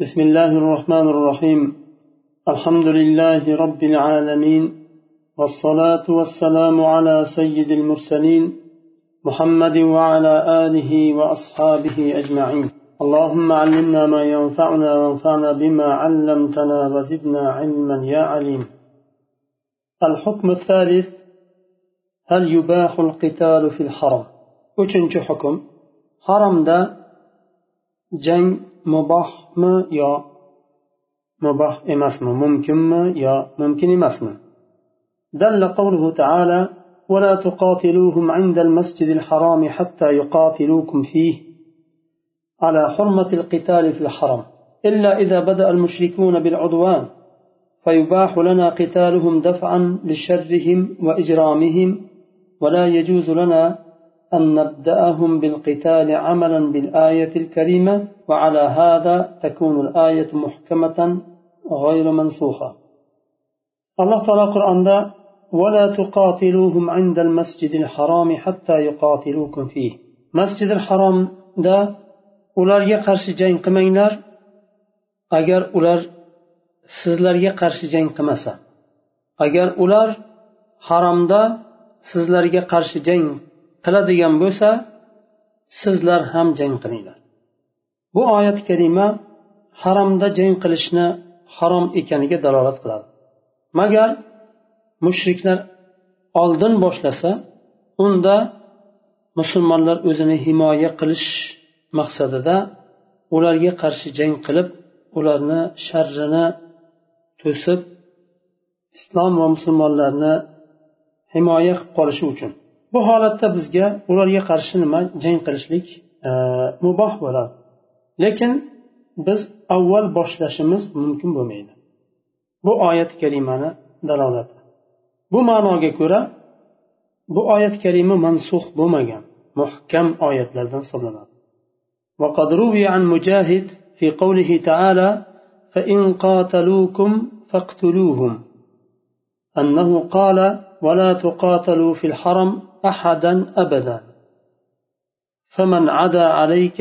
بسم الله الرحمن الرحيم. الحمد لله رب العالمين والصلاة والسلام على سيد المرسلين محمد وعلى آله وأصحابه أجمعين. اللهم علمنا ما ينفعنا وانفعنا بما علمتنا وزدنا علما يا عليم. الحكم الثالث هل يباح القتال في الحرم؟ uchinchi hukm haromda jang mubohmi yo muboh emasmi mumkinmi yo mumkin emasmi دل قوله تعالى ولا تقاتلوهم عند المسجد الحرام حتى يقاتلوكم فيه على حرمة القتال في الحرم إلا إذا بدأ المشركون بالعدوان فيباح لنا قتالهم دفعا لشرهم وإجرامهم ولا يجوز لنا أن نبدأهم بالقتال عملا بالآية الكريمة وعلى هذا تكون الآية محكمة غير منسوخة. الله تعالى القرآن ولا تقاتلوهم عند المسجد الحرام حتى يقاتلوكم فيه. مسجد الحرام دا ularga qarshi jang qilmanglar. Agar ular sizlarga qarshi jang qilmasa. Agar ular haromda sizlarga qarshi jang qiladigan bo'lsa sizlar ham jang qilinglar. Bu oyat karima haromda jang qilishni harom ekaniga dalolat qiladi. Magar mushriklar oldin boshlasa unda musulmonlar o'zini himoya qilish maqsadida ularga qarshi jang qilib ularni sharrini to'sib islom va musulmonlarni himoya qilib qolishi uchun bu holatda bizga ularga qarshi nima jang qilishlik e, muboh bo'ladi lekin biz avval boshlashimiz mumkin bo'lmaydi bu oyat karimani dalolati bu ma'noga ko'ra bu oyat karima mansux bo'lmagan muhkam oyatlardan hisoblanadi وقد روي عن مجاهد في قوله تعالى فإن قاتلوكم فاقتلوهم أنه قال ولا تقاتلوا في الحرم أحدا أبدا فمن عدا عليك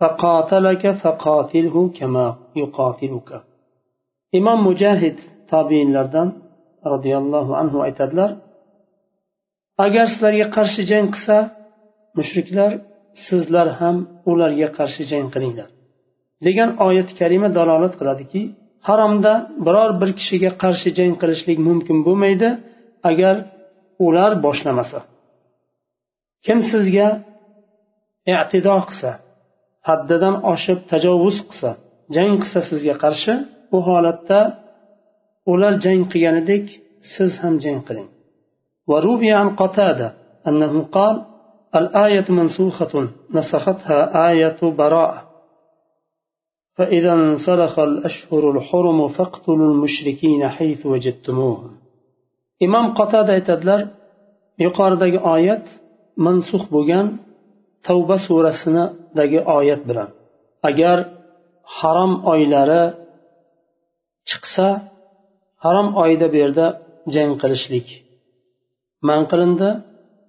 فقاتلك فقاتله كما يقاتلك إمام مجاهد تابعين لردن رضي الله عنه aytadilar agar sizlarga qarshi jang qilsa mushriklar sizlar ham ularga qarshi jang qilinglar degan oyat karima dalolat qiladiki haromda biror bir kishiga qarshi jang qilishlik mumkin bo'lmaydi agar ular boshlamasa kim sizga e'tido qilsa haddidan oshib tajovuz qilsa jang qilsa sizga qarshi bu holatda ular jang qilganidek siz ham jang qiling وروي عن قتادة أنه قال الآية منسوخة نسختها آية براءة فإذا انسلخ الأشهر الحرم فاقتلوا المشركين حيث وجدتموهم إمام قتادة aytadilar yuqoridagi oyat mansux bo'lgan tavba surasidagi oyat bilan agar harom oylari chiqsa harom oyida bu yerda jang qilishlik man qilindi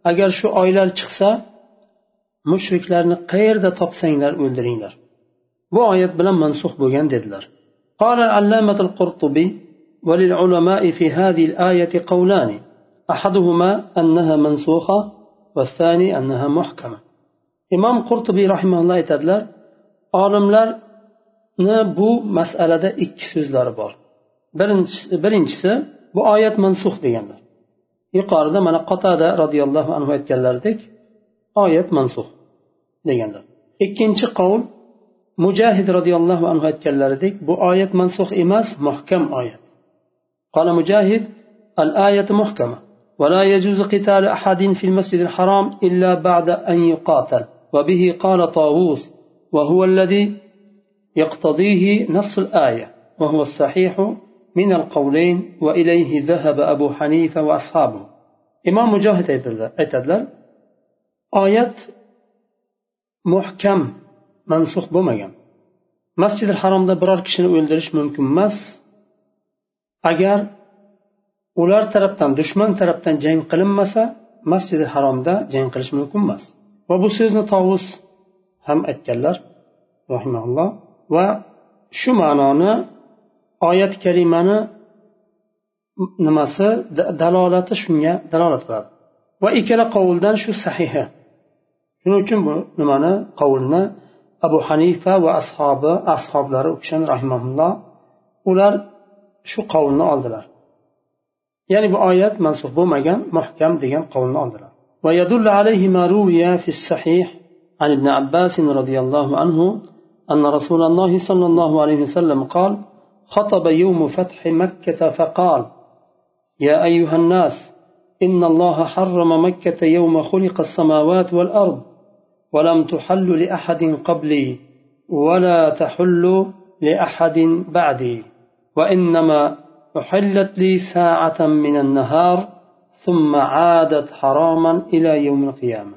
agar shu oylar chiqsa mushriklarni qayerda topsanglar o'ldiringlar bu oyat bilan mansux bo'lgan dedilar قال العلامة القرطبي وللعلماء في هذه الآية قولان أحدهما أنها منسوخة والثاني أنها محكمة إمام قرطبي رحمه الله aytadilar olimlarni bu masalada ikki so'zlari bor birinchisi bu oyat mansux deganlar yuqorida mana qotada roziyallohu anhu aytganlaridek oyat mansux deganlar ikkinchi qavl mujahid roziyallohu anhu aytganlaridek bu oyat mansux emas muhkam oyat. قال مجاهد الآية محكمة ولا يجوز قتال أحد في المسجد الحرام إلا بعد أن يقاتل وبه قال طاووس وهو الذي يقتضيه نص الآية وهو الصحيح من القولين وإليه ذهب أبو حنيفة وأصحابه إمام مجاهد aytadilar oyat muhkam. Mansuh bo'lmagan. Masjidi haromda biror kishini o'ldirish mumkin emas. Agar ular tarafdan dushman tarafdan jang qilinmasa masjidi haromda jang qilish mumkin emas. Va bu so'zni tovus ham aytganlar rahimaulloh va shu ma'noni oyat karimani nimasi dalolati shunga dalolat qiladi. Va ikkala qovuldan shu sahihi. Shuning uchun bu nimani qovulni abu hanifa va ashobi ashoblari u kishini rahimaulloh ular shu qovulni oldilar. Ya'ni bu oyat mansub bo'lmagan muhkam degan qovulni oldilar. ويدل عليه ما روي في الصحيح عن ابن عباس رضي الله عنه أن رسول الله صلى الله عليه وسلم قال خطب يوم فتح مكة فقال يا أيها الناس إن الله حرم مكة يوم خلق السماوات والأرض ولم تحل لأحد قبلي ولا تحل لأحد بعدي وإنما أحلت لي ساعة من النهار ثم عادت حراما إلى يوم القيامة.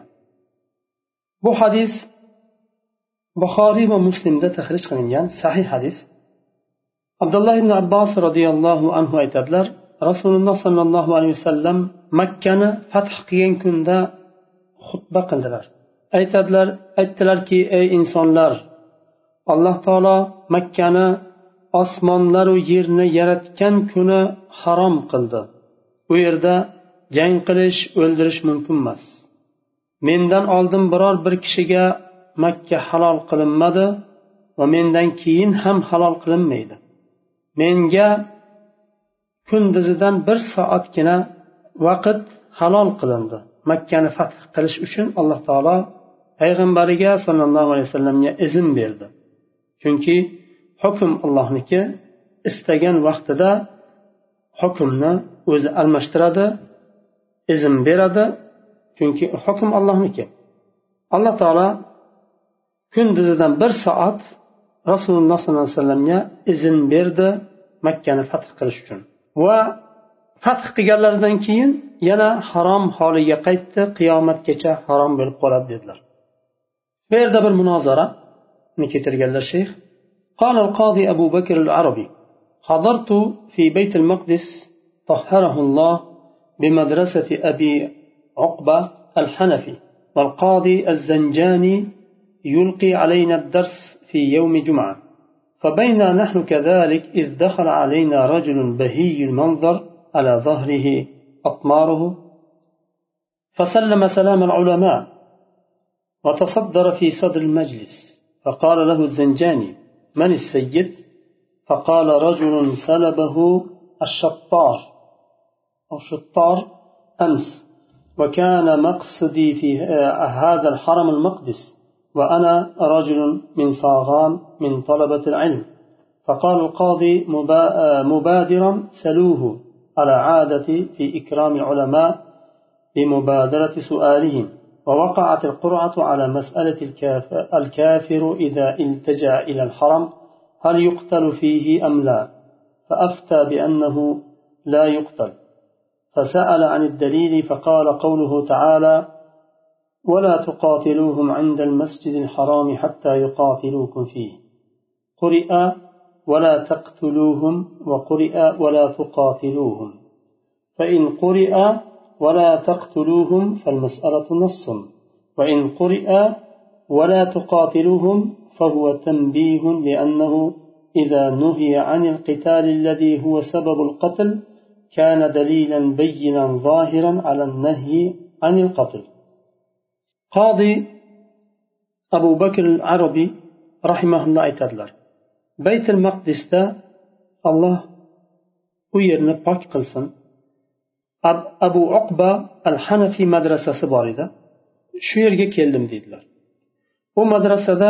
بو حديث بخاري ومسلم ده تخرج قنين صحيح حديث عبد الله بن عباس رضي الله عنه أيتدلر رسول الله صلى الله عليه وسلم مكة فتح قيين كندا خطبة قندلر aytadilar aytdilarki ey insonlar alloh taolo makkani osmonlaru yerni yaratgan kuni harom qildi. U yerda jang qilish o'ldirish mumkin emas. Mendan oldin biror bir kishiga makka halol qilinmadi va mendan keyin ham halol qilinmaydi. Menga kunduzidan bir soatgina vaqt halol qilindi makkani fath qilish uchun alloh taolo payg'ambariga sollallohu alayhi vasallamga izn berdi. Chunki hukm allohniki istagan vaqtida hukmni o'zi almashtiradi izn beradi. Chunki hukm allohniki. Alloh taolo kunduzidan bir soat rasululloh sollallohu alayhi vasallamga izn berdi makkani fath qilish uchun. Va fath qilganlaridan keyin yana harom holiga qaytdi qiyomatgacha harom bo'lib qoladi dedilar. Bu yerda bir munozarani keltirganlar shayx قال القاضي أبو بكر العربي حضرت في بيت المقدس طهره الله بمدرسة أبي عقبة الحنفي والقاضي الزنجاني يلقي علينا الدرس في يوم جمعة فبينا نحن كذلك إذ دخل علينا رجل بهي المنظر على ظهره أطماره فسلم سلام العلماء وتصدر في صدر المجلس فقال له الزنجاني من السيد؟ فقال رجل سلبه الشطار. أو شطار أمس وكان مقصدي في هذا الحرم المقدس وأنا رجل من صاغان من طلبة العلم. فقال القاضي مبادرا سلوه على عادة في إكرام العلماء بمبادرة سؤالهم. ووقعت القرعة على مسألة الكافر, إذا التجأ إلى الحرم هل يقتل فيه أم لا؟ فأفتى بأنه لا يقتل. فسأل عن الدليل فقال قوله تعالى ولا تقاتلوهم عند المسجد الحرام حتى يقاتلوكم فيه. قرئ ولا تقتلوهم وقرئ ولا تقاتلوهم. فإن قرئ ولا تقتلوهم فالمسألة نص. وإن قرئ ولا تقاتلوهم فهو تنبيه لأنه إذا نهي عن القتال الذي هو سبب القتل كان دليلا بينا ظاهرا على النهي عن القتل. قاضي أبو بكر العربي رحمه الله aytadilar baytul maqdisda alloh u yerni pok abu uqba al hanafiy madrasasi bor edi. Shu yerga keldim deydilar u madrasada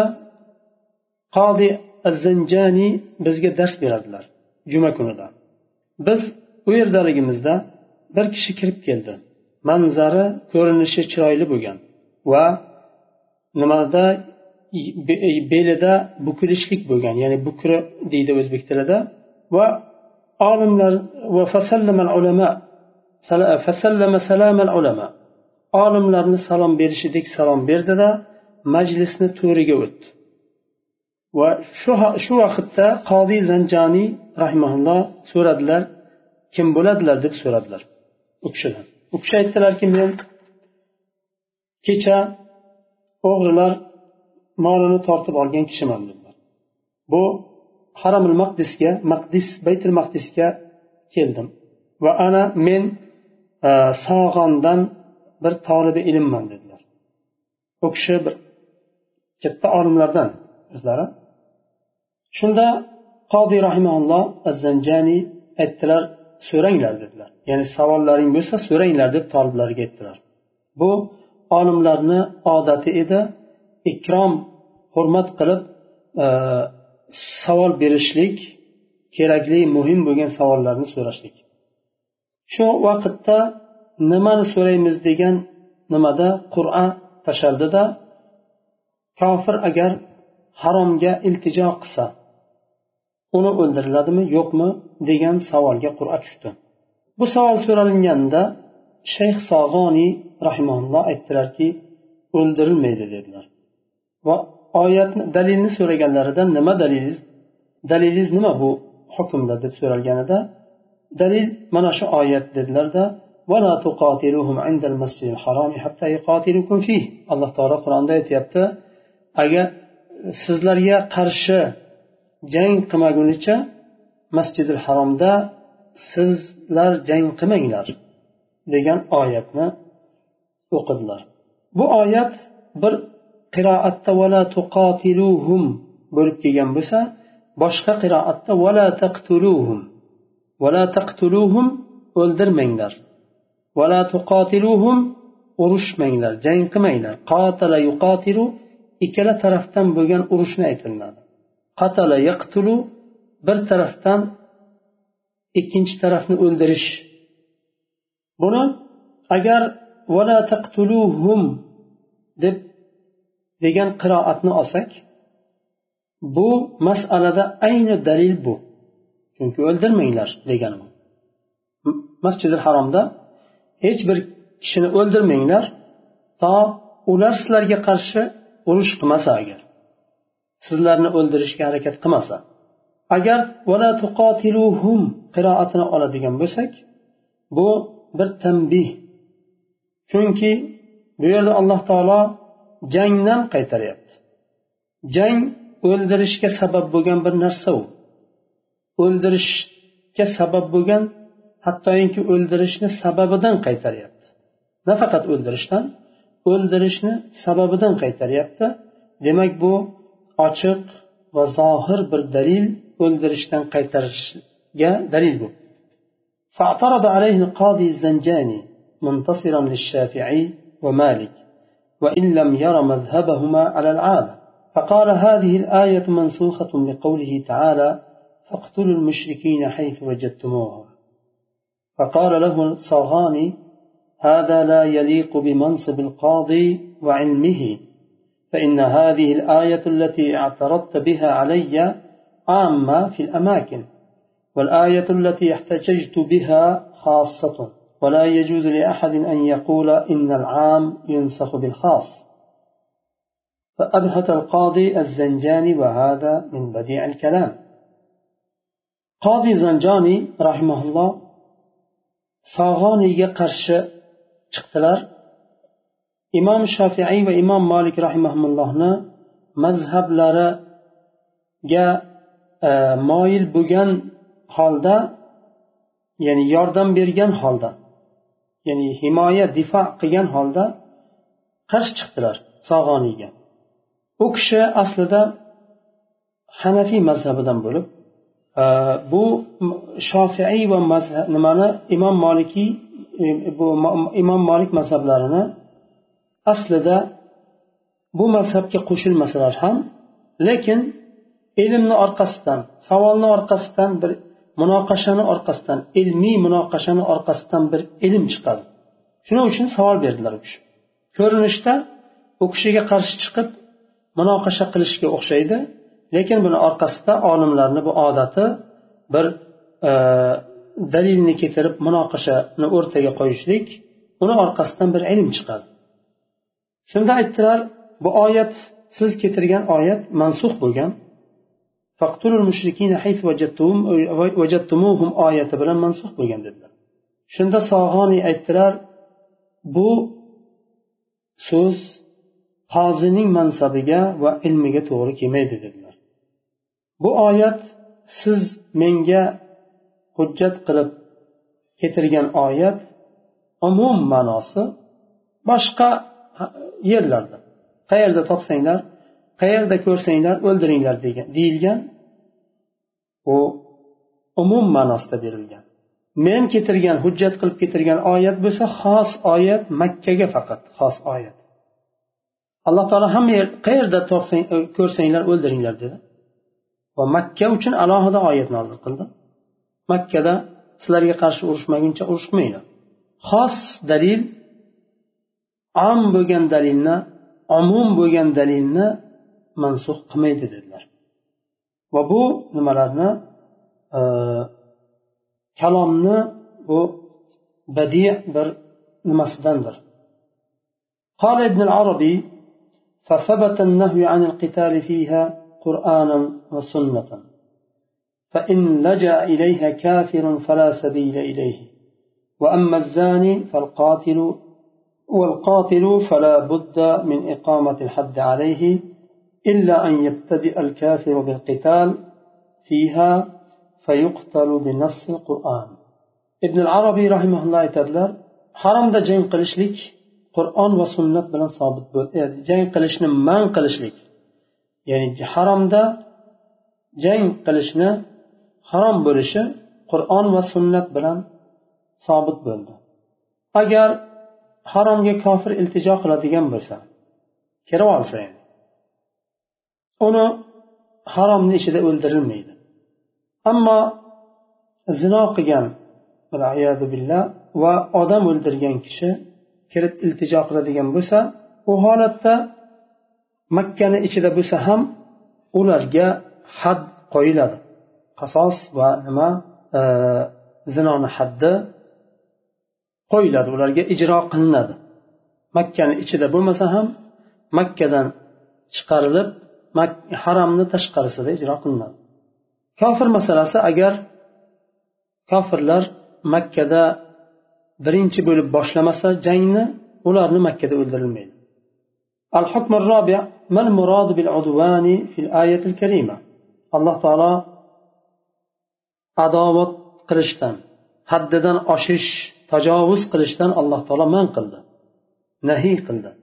qodi azzinjani bizga dars beradilar juma kunida. Biz u yerdaligimizda bir kishi kirib keldi. Manzari ko'rinishi chiroyli bo'lgan va nimada belida bukilishlik bo'lgan ya'ni bukri deydi o'zbek tilida va olimlar va fasallama ulama olimlarni salom berishidek salom berdida majlisni to'riga o'tdi. Va shu shu vaqtda qodiy zanjoniy rahimaulloh so'radilar kim bo'ladilar deb so'radilar u kishidan u kishi aytdilarki men kecha o'g'rilar molini tortib olgan kishiman dedilar. Bu haramil maqdisga maqdis baytul maqdisga keldim. Va ana men sog'ondan bir tolibi ilmman dedilar. U kishi bir katta olimlardan o'zlari shunda qodiy rahimaulloh zanjaniy aytdilar so'ranglar dedilar. Ya'ni savollaring bo'lsa so'ranglar deb toliblarga aytdilar. Bu olimlarni odati edi ikrom hurmat qilib e, savol berishlik kerakli muhim bo'lgan savollarni so'rashlik. Shu vaqtda nimani so'raymiz degan nimada qur'a tashaldida kofir agar haromga iltijo qilsa uni o'ldiriladimi yo'qmi degan savolga qur'a tushdi. Bu savol so'ralinganda shayx sog'oniy rahimaulloh aytdilarki o'ldirilmaydi dedilar. Va oyatni dalilni so'raganlarida nima dalilingiz dalilingiz nima bu hukmda deb so'ralganida dalil mana shu oyat dedilarda alloh taolo qur'onda aytyapti agar sizlarga qarshi jang qilmagunicha masjidil haromda sizlar jang qilmanglar degan oyatni o'qidilar. Bu oyat bir qiroatda vala tuqatiluhum bo'lib kelgan bo'lsa boshqa qiroatda vala taqtuluhum vala taqtuluhum o'ldirmanglar. Vala tuqotiluhum urushmanglar. Jang qilmanglar. Qotala yuqotilu ikkala tarafdan bo'lgan urushni aytiladi. Qatala yaqtulu bir tarafdan ikkinchi tarafni o'ldirish. Buni agar vala taqtuluhum deb degan qiroatni olsak bu masalada ayni dalil bu. Chunki o'ldirmanglar degan masjidi haromda hech bir kishini o'ldirmanglar to ular sizlarga qarshi urush qilmasa agar sizlarni o'ldirishga harakat qilmasa. Agar vala tuqotiluhum qiroatini oladigan bo'lsak bu bir tanbih. Chunki bu yerda alloh taolo jangdan qaytaryapti. Jang o'ldirishga sabab bo'lgan bir narsa u. o'ldirishga sabab bo'lgan hattoki o'ldirishni sababidan qaytaryapti nafaqat o'ldirishdan o'ldirishni sababidan qaytaryapti demak bu ochiq va zohir bir dalil o'ldirishdan qaytarishga dalil bu فاعترض عليه القاضي الزنجاني منتصرا للشافعي ومالك وإن لم ير مذهبهما على العادة فقال هذه الآية منسوخة بقوله تعالى فاقتلوا المشركين حيث وجدتموهم. فقال له الصغاني هذا لا يليق بمنصب القاضي وعلمه فإن هذه الآية التي اعترضت بها علي عامة في الأماكن والآية التي احتججت بها خاصة ولا يجوز لأحد أن يقول إن العام ينسخ بالخاص. فأبهت القاضي الزنجاني وهذا من بديع الكلام. qozi zanjoniy rahimaulloh fag'oniyga qarshi chiqdilar. Imom shofiiy va imom molik rahimahullohni mazhablariga e, moyil bo'lgan holda ya'ni yordam bergan holda ya'ni himoya difo qilgan holda qarshi chiqdilar sog'oniyga u kishi aslida hanafiy mazhabidan bo'lib bu shofiiy va nimani? Imom molikiy e, bu imom molik mazhablarini aslida bu mazhabga qo'shilmasalar ham lekin ilmni orqasidan savolni orqasidan bir munoqashani orqasidan ilmiy munoqashani orqasidan bir ilm chiqadi. Shuning uchun savol berdilar u kishi. Ko'rinishda u kishiga qarshi chiqib munoqasha qilishga o'xshaydi. Lekin buni orqasida olimlarni bu odati bir e, dalilni keltirib munoqashani o'rtaga qo'yishlik uni orqasidan bir ilm chiqadi. Shunda aytdilar bu oyat siz keltirgan oyat mansux bo'lgan. Oyati bilan mansux bo'lgan dedilar. Shunda sog'oniy aytdilar bu so'z qozining mansabiga va ilmiga to'g'ri kelmaydi dedilar. Bu oyat siz menga hujjat qilib keltirgan oyat umum ma'nosi boshqa yerlarda. Qayerda topsanglar qayerda ko'rsanglar o'ldiringlar degan deyilgan u umum ma'nosida berilgan. Men keltirgan hujjat qilib keltirgan oyat bo'lsa xos oyat makkaga faqat xos oyat. Alloh taolo hamma yer qayerda topsang ko'rsanglar o'ldiringlar dedi. va makka uchun alohida oyat nozil qildi makkada sizlarga qarshi urushmaguncha urushmanglar xos dalil om bo'lgan dalilni umum bo'lgan dalilni mansux qilmaydi dedilar va bu nimalarni e, kalomni bu badiy bir nimasidandir قال ابن العربي فثبت النهي عن القتال فيها قرآنا وسنة. فإن لجأ إليها كافر فلا سبيل إليه. وأما الزاني فالقاتل والقاتل فلا بد من إقامة الحد عليه إلا أن يبتدئ الكافر بالقتال فيها فيقتل بنص القرآن. ابن العربي رحمه الله aytadilar haromda jang qilishlik qur'on va sunnat bilan sobit jang qilishni man qilishlik ya'ni haromda jang qilishni harom bo'lishi qur'on va sunnat bilan sobit bo'ldi. Agar haromga kofir iltijo qiladigan bo'lsa kirib olsa uni haromni ichida o'ldirilmaydi. Ammo zino qilgan billah va odam o'ldirgan kishi kirib iltijo qiladigan bo'lsa u holatda makkani ichida bo'lsa ham ularga had qo'yiladi. Qasos va nima e, zinoni haddi qo'yiladi ularga ijro qilinadi. Makkani ichida bo'lmasa ham makkadan chiqarilib haromni tashqarisida ijro qilinadi. Kofir masalasi agar kofirlar makkada birinchi bo'lib boshlamasa jangni ularni makkada o'ldirilmaydi. الحكم الرابع ما المراد بالعدوان في الآية الكريمة؟ الله تعالى عداوة قرشتان حددن أشش تجاوز قرشتان الله تعالى من قلده نهي قلده.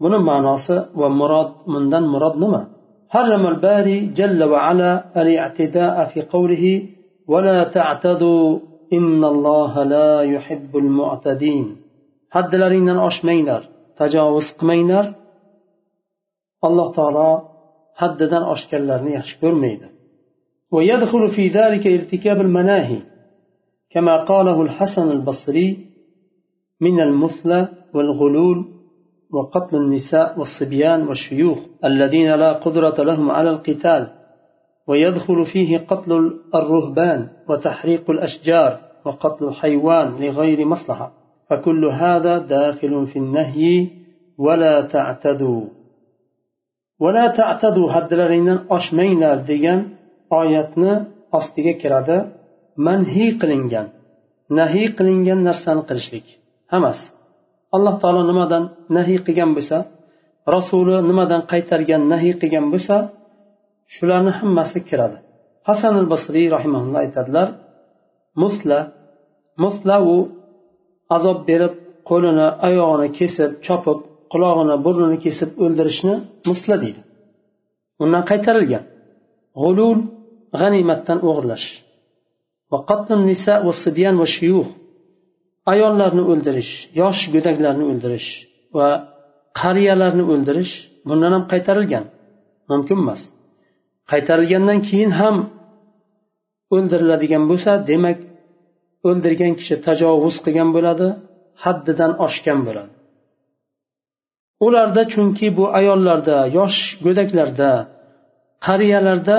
من معناص ومراد من دن مراد نما؟ حرم الباري جل وعلا الاعتداء في قوله ولا تعتدوا إن الله لا يحب المعتدين. حد لرينا أشمينر تجاوز قمينر alloh taolo haddidan oshganlarni yaxshi ko'rmaydi. ويدخل في ذلك ارتكاب المناهي كما قاله الحسن البصري من المثلى والغلول وقتل النساء والصبيان والشيوخ الذين لا قدرة لهم على القتال ويدخل فيه قتل الرهبان وتحريق الأشجار وقتل الحيوان لغير مصلحة فكل هذا داخل في النهي ولا تعتدوا haddlaringdan oshmanglar degan oyatni ostiga kiradi manhiy qilingan nahiy qilingan narsani qilishlik hammasi alloh taolo nimadan nahiy qilgan bo'lsa rasuli nimadan qaytargan nahiy qilgan bo'lsa shularni hammasi kiradi hasan al basriy rahimaulloh aytadilar musla musla u azob berib qo'lini oyog'ini kesib chopib qulog'ini burnini kesib o'ldirishni musla deydi. Undan qaytarilgan. G'ulul g'animatdan o'g'irlash. Ayollarni o'ldirish yosh go'daklarni o'ldirish va qariyalarni o'ldirish bundan ham qaytarilgan. Mumkin emas. Qaytarilgandan keyin ham o'ldiriladigan bo'lsa demak o'ldirgan kishi tajovuz qilgan bo'ladi haddidan oshgan bo'ladi. Ularda chunki bu ayollarda yosh go'daklarda qariyalarda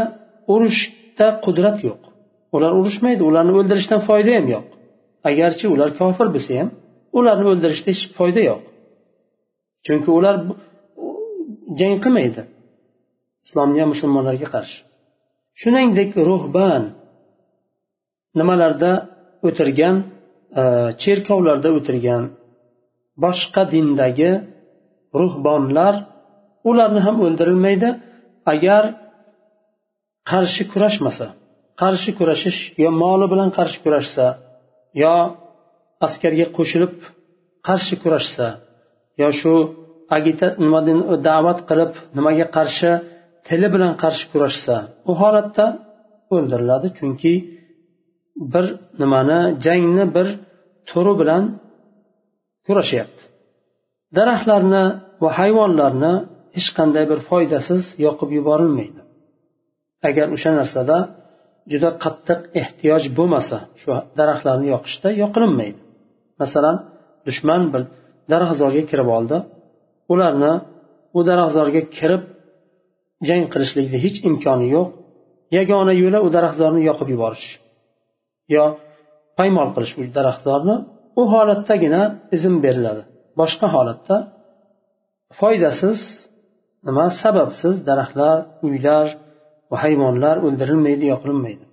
urushda qudrat yo'q. Ular urushmaydi ularni o'ldirishdan foyda ham yo'q. Agarchi ular kofir bo'lsa ham ularni o'ldirishda hech foyda yo'q. Chunki ular jang qilmaydi. Islomga musulmonlarga qarshi. Shuningdek ruhban nimalarda o'tirgan e, cherkovlarda o'tirgan boshqa dindagi ruhbonlar ularni ham o'ldirilmaydi. Agar qarshi kurashmasa qarshi kurashish yo moli bilan qarshi kurashsa yo askarga qo'shilib qarshi kurashsa yo shu da'vat qilib nimaga qarshi tili bilan qarshi kurashsa u holatda o'ldiriladi. Chunki bir nimani jangni bir turi bilan kurashyapti. Daraxtlarni va hayvonlarni hech qanday bir foydasiz yoqib yuborilmaydi. Agar o'sha narsada juda qattiq ehtiyoj bo'lmasa shu daraxtlarni yoqishda yoqilinmaydi masalan dushman bir daraxtzorga kirib oldi. Ularni u daraxtzorga kirib jang qilishlikni hech imkoni yo'q. Yagona yo'li u daraxtzorni yoqib yuborish. Yo paymol qilish u daraxtzorni u holatdagina izn beriladi. boshqa holatda foydasiz nima sababsiz daraxtlar uylar va hayvonlar o'ldirilmaydi yoqilinmaydi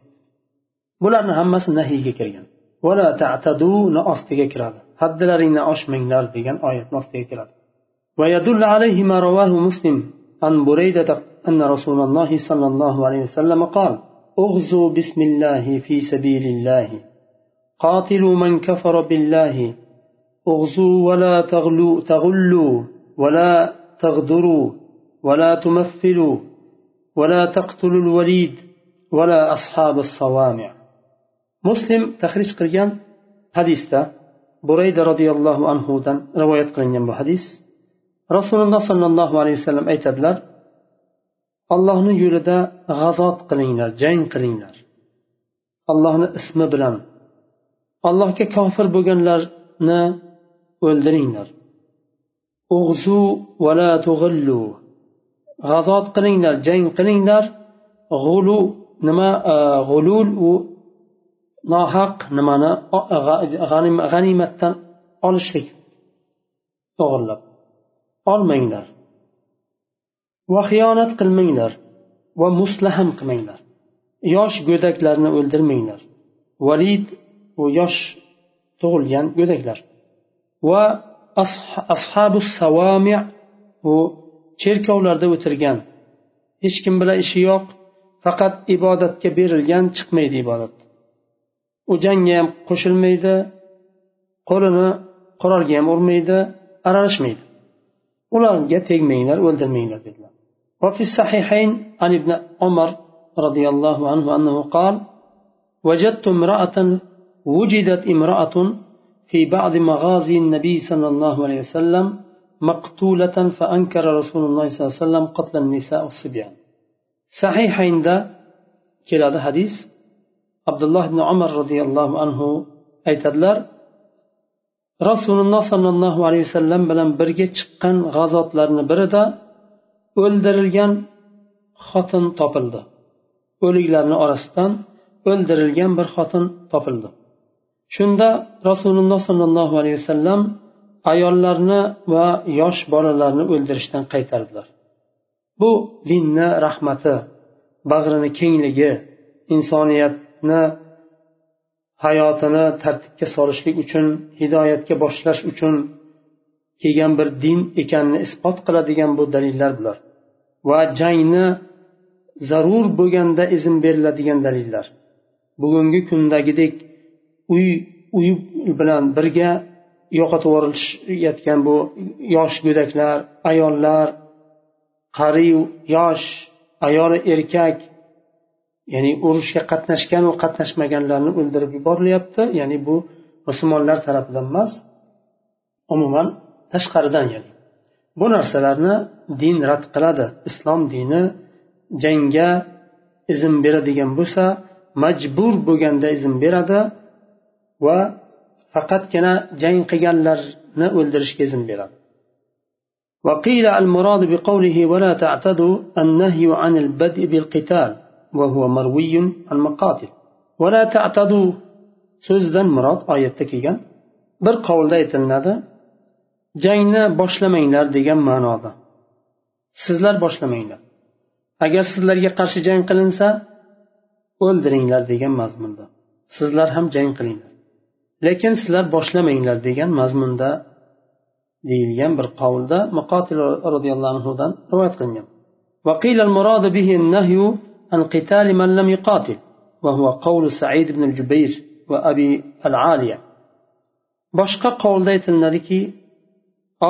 bularni hammasi nahiyga kirgan ostiga kiradi haddilaringni oshmanglar degan oyatni ostiga kiradi ويدل عليه ما رواه مسلم عن بريدة أن رسول الله صلى الله عليه وسلم قال اغزوا بسم الله في سبيل الله قاتلوا من كفر بالله اغزوا ولا تغلوا تغلوا ولا تغدروا ولا تمثلوا ولا تقتلوا الوليد ولا أصحاب الصوامع مسلم تخرج قريان حديثة بريدة رضي الله عنه رواية قريان بحديث رسول الله صلى الله عليه وسلم aytadilar allohni yo'lida g'azot qilinglar jang qilinglar allohni ismi bilan allohga kofir bo'lganlarni o'ldiringlar. Ug'zu vala tug'illu. G'azot qilinglar jang qilinglar. G'ulu nima e, g'ulul u nohaq nimani e, g'animatdan olishlik o'g'irlab olmanglar. Va xiyonat qilmanglar va muslaham qilmanglar. Yosh go'daklarni o'ldirmanglar. Valid u yosh tug'ilgan go'daklar. va ashabu savami u cherkovlarda o'tirgan hech kim bilan ishi yo'q faqat ibodatga berilgan chiqmaydi ibodat u jangga ham qo'shilmaydi qo'lini qurolga ham urmaydi aralashmaydi ularga tegmanglar o'ldirmanglar dedilar وفي الصحيحين عن ابن عمر رضي الله عنه أنه قال وجدت امرأة وجدت امرأة في بعض مغازي النبي صلى الله عليه وسلم مقتولة فأنكر رسول الله صلى الله عليه وسلم قتل النساء والصبيان صحيح عند كلا حديث عبد الله بن عمر رضي الله عنه aytadilar rasululloh sollallohu alayhi vasallam bilan birga chiqqan g'azotlarni birida o'ldirilgan xotin topildi o'liklarni orasidan o'ldirilgan bir xotin topildi Shunda rasululloh sollallohu alayhi vasallam ayollarni va yosh bolalarni o'ldirishdan qaytardilar. Bu dinni rahmati bag'rini kengligi insoniyatni hayotini tartibga solishlik uchun hidoyatga boshlash uchun kelgan bir din ekanini isbot qiladigan bu dalillar bular. Va jangni zarur bo'lganda izn beriladigan dalillar. Bugungi kundagidek uy uy bilan birga yo'qotib yuborishayotgan bu yosh go'daklar ayollar qariyu yosh ayoli erkak ya'ni urushga qatnashgan va qatnashmaganlarni o'ldirib yuborilyapti. Ya'ni bu musulmonlar tarafidan emas umuman tashqaridan ya'ni. Bu narsalarni din rad qiladi. Islom dini jangga izn beradigan bo'lsa majbur bo'lganda izn beradi. va faqatgina jang qilganlarni o'ldirishga izn beradi وقيل المراد بقوله ولا تعتدوا النهي عن البدء بالقتال وهو مروي عن مقاتل ولا تعتدوا so'zdan murod oyatda kelgan bir qovulda aytilinadi jangni boshlamanglar degan ma'noda sizlar boshlamanglar agar sizlarga qarshi jang qilinsa o'ldiringlar degan mazmunda sizlar ham jang qilinglar lekin sizlar boshlamanglar degan mazmunda deyilgan bir qovulda muqotil roziyallohu anhudan rivoyat qilingan وقيل المراد به النهي عن قتال من لم يقاتل وهو قول سعيد بن الجبير وأبي العالية boshqa qovulda aytiladiki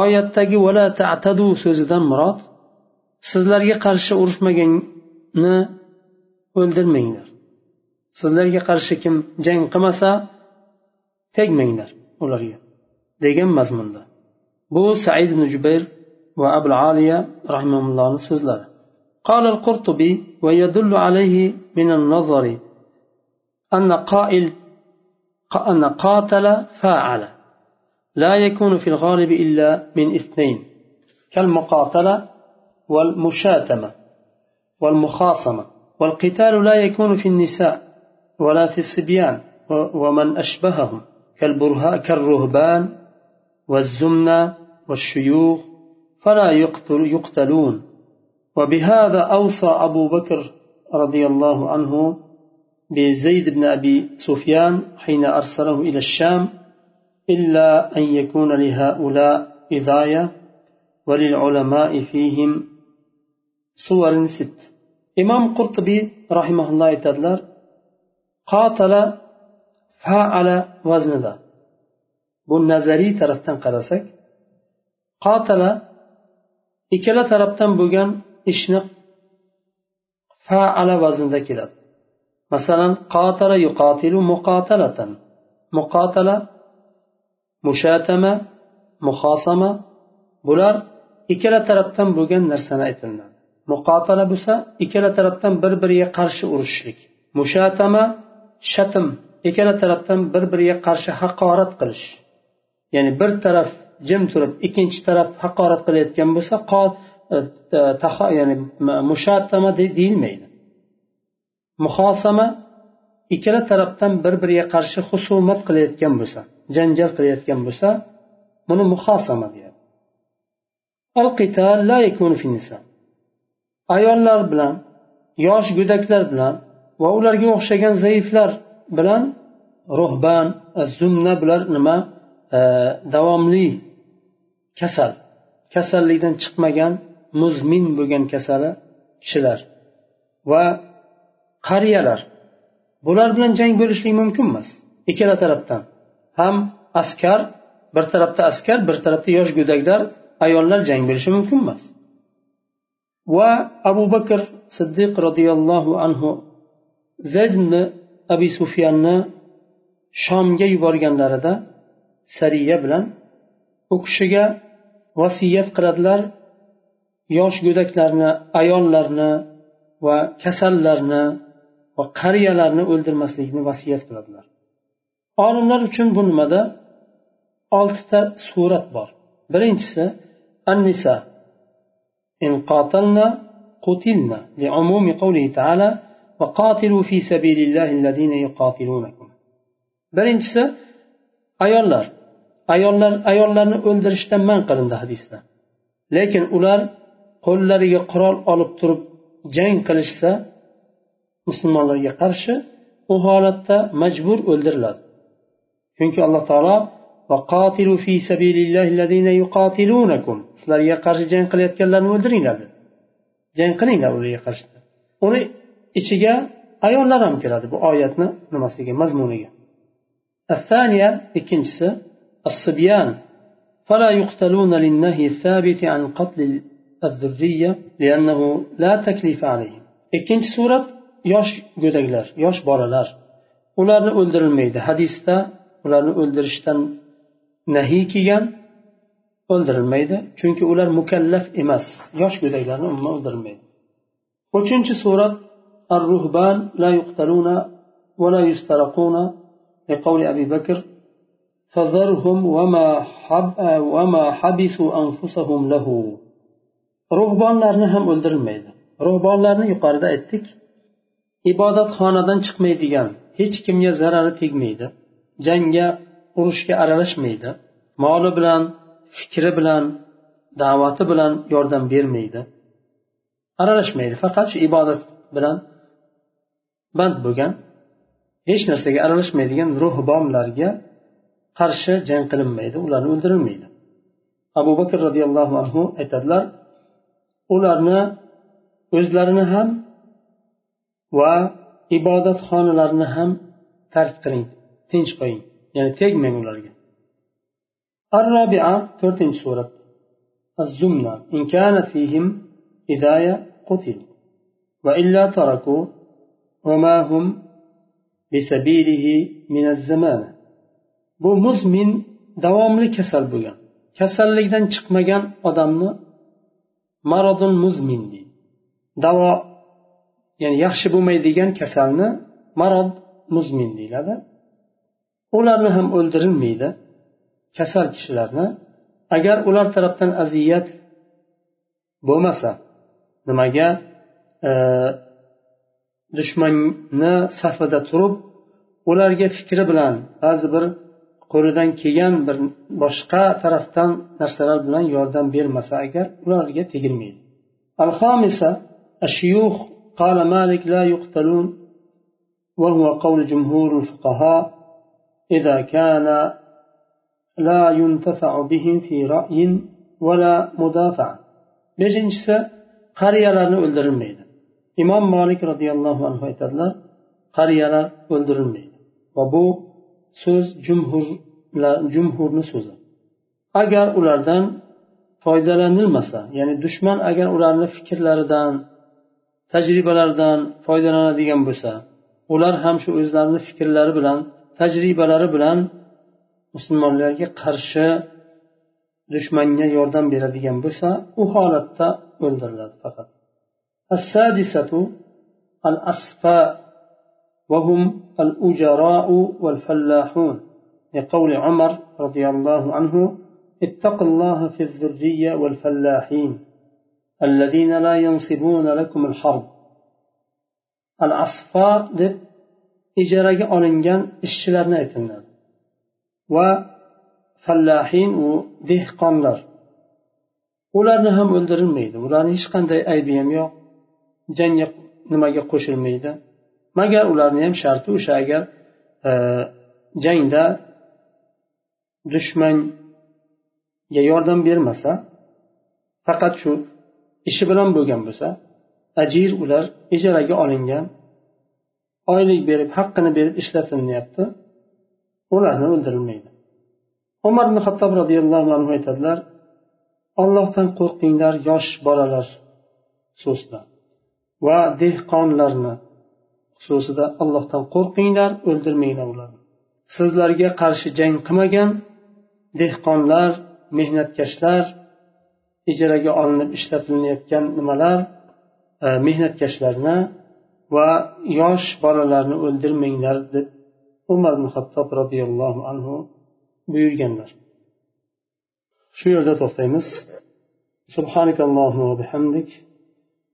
oyatdagi vala ta'tadu so'zidan murod sizlarga qarshi urushmaganni o'ldirmanglar sizlarga qarshi kim jang qilmasa tegmanglar ularga degan mazmunda bu said ibn jubayr va abul aliya rahimahullohni so'zlari قال القرطبي ويدل عليه من النظر أن قائل أن قاتل فاعل. لا يكون في الغالب إلا من اثنين. كالمقاتلة والمشاتمة والمخاصمة. والقتال لا يكون في النساء ولا في الصبيان ومن أشبههم. كالرهبان والزمنة والشيوخ فلا يقتل يقتلون. وبهذا أوصى أبو بكر رضي الله عنه بزيد بن أبي سفيان حين أرسله إلى الشام إلا أن يكون لهؤلاء إذاية وللعلماء فيهم صور ست. إمام قرطبي رحمه الله تعالى قاتل faala vaznida. Bu nazariy tarafdan qarasak qatala ikkala tarafdan bo'lgan ishni faala vaznida keladi. Masalan qotala yuqotilu muqotalatan muqotala mushatama muhosama bular ikkala tarafdan bo'lgan narsani aytiladi. Muqotala bo'lsa ikkala tarafdan bir biriga qarshi urushishlik mushatama shatm ikkala tarafdan bir biriga qarshi haqorat qilish. Ya'ni bir taraf jim turib ikkinchi taraf haqorat qilayotgan bo'lsa e, e, ya'ni mushatama deyilmaydi. Muhosama ikkala tarafdan bir biriga qarshi husumat qilayotgan bo'lsa janjal qilayotgan bo'lsa buni muhosama deyadi. Ayollar bilan yosh go'daklar bilan va ularga o'xshagan zaiflar bilan ruhban zumna bular nima? Davomli kasal. Kasallikdan chiqmagan muzmin bo'lgan kasali kishilar va qariyalar. Bular bilan jang bo'lishlik mumkin emas. Ikkala tarafdan. Ham askar bir tarafda askar bir tarafda yosh go'daklar ayollar jang bo'lishi mumkin emas. Va abu bakr siddiq roziyallohu anhu zayd abi sufyanni shomga yuborganlarida sariya bilan u kishiga vasiyat qiladilar yosh go'daklarni ayollarni va kasallarni va qariyalarni o'ldirmaslikni vasiyat qiladilar olimlar uchun bu nimada oltita surat bor birinchisi an nisa in qatalna qutilna لعموم قوله تعالى birinchisi ayollar. Ayollar ayollarni o'ldirishdan man qilindi hadisda lekin ular qo'llariga qurol olib turib jang qilishsa musulmonlarga qarshi u holatda majbur o'ldiriladi. Chunki alloh taolo sizlarga qarshi jang qilayotganlarni o'ldiringlar dedi. Jang qilinglar ularga qarshi. Uni ichiga ayollar ham kiradi bu oyatni nimasiga mazmuniga الثانية ikkinchisi الصبيان فلا يقتلون للنهي الثابت عن قتل الذرية لأنه لا تكليف عليهم ikkinchi surat yosh go'daklar yosh bolalar ularni o'ldirilmaydi hadisda ularni o'ldirishdan nahiy kelgan o'ldirilmaydi chunki ular mukallaf emas yosh go'daklarni umuman o'ldirilmaydi uchinchi surat ar ruhban la yuqtaluna ولا يسترقون لقول أبي بكر فذرهم وما, حب وما حبسوا أنفسهم له ruhbonlarni ham o'ldirilmaydi ruhbonlarni yuqorida aytdik ibodatxonadan chiqmaydigan hech kimga zarari tegmaydi jangga urushga aralashmaydi moli bilan fikri bilan da'vati bilan yordam bermaydi aralashmaydi faqat shu ibodat bilan band bo'lgan hech narsaga aralashmaydigan ruhbonlarga qarshi jang qilinmaydi ularni o'ldirilmaydi abu bakr roziyallohu anhu aytadilar ularni o'zlarini ham va ibodatxonalarni ham tark qiling tinch qo'ying ya'ni tegmang ularga الرابعة تورتين سورة الزمنة إن كانت فيهم هداية قتلوا وإلا تركوا وما هم بسبيله من الزمان bu muzmin davomli kasal bo'lgan kasallikdan chiqmagan odamni marodun muzmin deydi davo ya'ni yaxshi bo'lmaydigan kasalni marod muzmin deyiladi ularni ham o'ldirilmaydi kasal kishilarni agar ular tarafdan aziyat bo'lmasa nimaga e, dushmanni safida turib ularga fikri bilan ba'zi bir qo'lidan kelgan bir boshqa tarafdan narsalar bilan yordam bermasa agar ularga tegilmaydi الخامسة الشيوخ قال مالك لا يقتلون وهو قول جمهور الفقهاء إذا كان لا ينتفع بهم في رأي ولا مدافع beshinchisi qariyalarni o'ldirilmaydi imom molik roziyallohu anhu aytadilar qariyalar o'ldirilmaydi. Va bu so'z jumhurni so'zi. Agar ulardan foydalanilmasa ya'ni dushman agar ularni fikrlaridan tajribalaridan foydalanadigan bo'lsa ular ham shu o'zlarini fikrlari bilan tajribalari bilan musulmonlarga qarshi dushmanga yordam beradigan bo'lsa u holatda o'ldiriladi faqat. السادسة الأصفاء وهم الأجراء والفلاحون. لقول عمر رضي الله عنه اتقوا الله في الذرية والفلاحين الذين لا ينصبون لكم الحرب. الأصفاء deb ijaraga olingan ishchilarni aytiladi va fallahin u dehqonlar. Ularni ham o'ldirilmaydi. Ularni hech qanday aybi ham yo'q. Jangga nimaga qo'shilmaydi. Magar ularni ham sharti o'sha agar e, jangda dushmanga yordam bermasa faqat shu ishi bilan bo'lgan bo'lsa ajir ular ijaraga olingan oylik berib haqqini berib ishlatilyapti ularni o'ldirilmaydi. Umar ibn hattob roziyallohu anhu aytadilar ollohdan qo'rqinglar yosh bolalar so'zlar va dehqonlarni xususida allohdan qo'rqinglar o'ldirmanglar ularni sizlarga qarshi jang qilmagan dehqonlar mehnatkashlar ijaraga olinib ishlatilayotgan nimalar e, mehnatkashlarni va yosh bolalarni o'ldirmanglar deb umar ibn hattob roziyallohu anhu buyurganlar shu yerda to'xtaymiz سبحانك اللهم وبحمدك